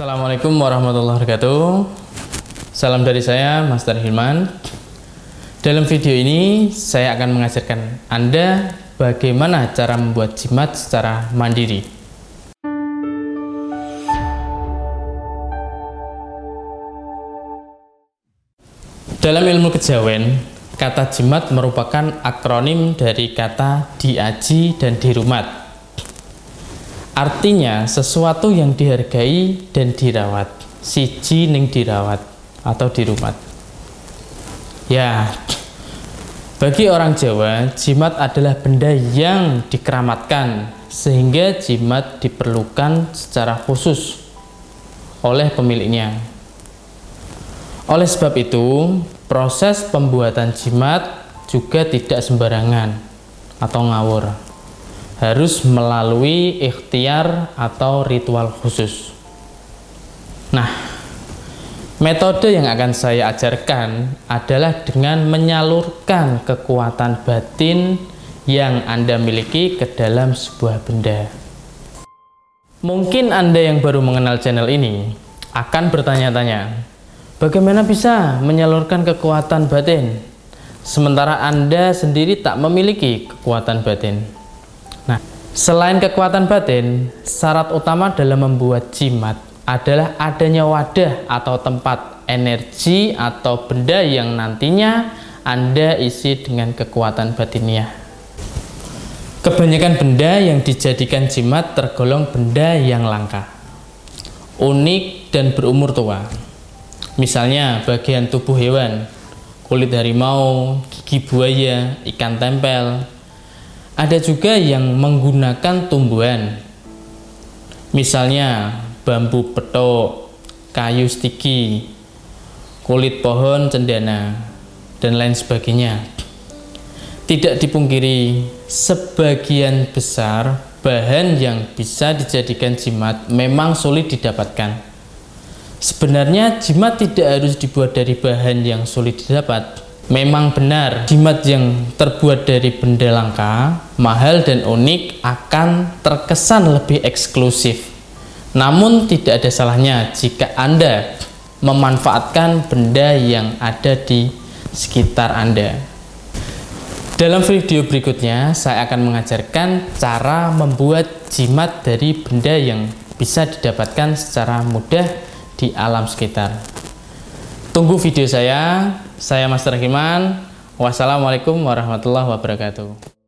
Assalamualaikum warahmatullahi wabarakatuh. Salam dari saya, Master Hilman. Dalam video ini, saya akan mengajarkan Anda bagaimana cara membuat jimat secara mandiri. Dalam ilmu kejawen, kata jimat merupakan akronim dari kata diaji dan dirumat. Artinya sesuatu yang dihargai dan dirawat. Siji ning dirawat atau dirumat. Ya, bagi orang Jawa, jimat adalah benda yang dikeramatkan sehingga jimat diperlukan secara khusus oleh pemiliknya. Oleh sebab itu, proses pembuatan jimat juga tidak sembarangan atau ngawur harus melalui ikhtiar atau ritual khusus. Nah, metode yang akan saya ajarkan adalah dengan menyalurkan kekuatan batin yang Anda miliki ke dalam sebuah benda. Mungkin Anda yang baru mengenal channel ini akan bertanya-tanya, bagaimana bisa menyalurkan kekuatan batin sementara Anda sendiri tak memiliki kekuatan batin? Selain kekuatan batin, syarat utama dalam membuat jimat adalah adanya wadah atau tempat energi atau benda yang nantinya Anda isi dengan kekuatan batiniah. Kebanyakan benda yang dijadikan jimat tergolong benda yang langka, unik dan berumur tua. Misalnya bagian tubuh hewan, kulit harimau, gigi buaya, ikan tempel, ada juga yang menggunakan tumbuhan, misalnya bambu petok, kayu stiki, kulit pohon cendana, dan lain sebagainya. Tidak dipungkiri, sebagian besar bahan yang bisa dijadikan jimat memang sulit didapatkan. Sebenarnya jimat tidak harus dibuat dari bahan yang sulit didapat, Memang benar, jimat yang terbuat dari benda langka, mahal dan unik akan terkesan lebih eksklusif. Namun tidak ada salahnya jika Anda memanfaatkan benda yang ada di sekitar Anda. Dalam video berikutnya, saya akan mengajarkan cara membuat jimat dari benda yang bisa didapatkan secara mudah di alam sekitar. Tunggu video saya. Saya Master Himan. Wassalamualaikum warahmatullahi wabarakatuh.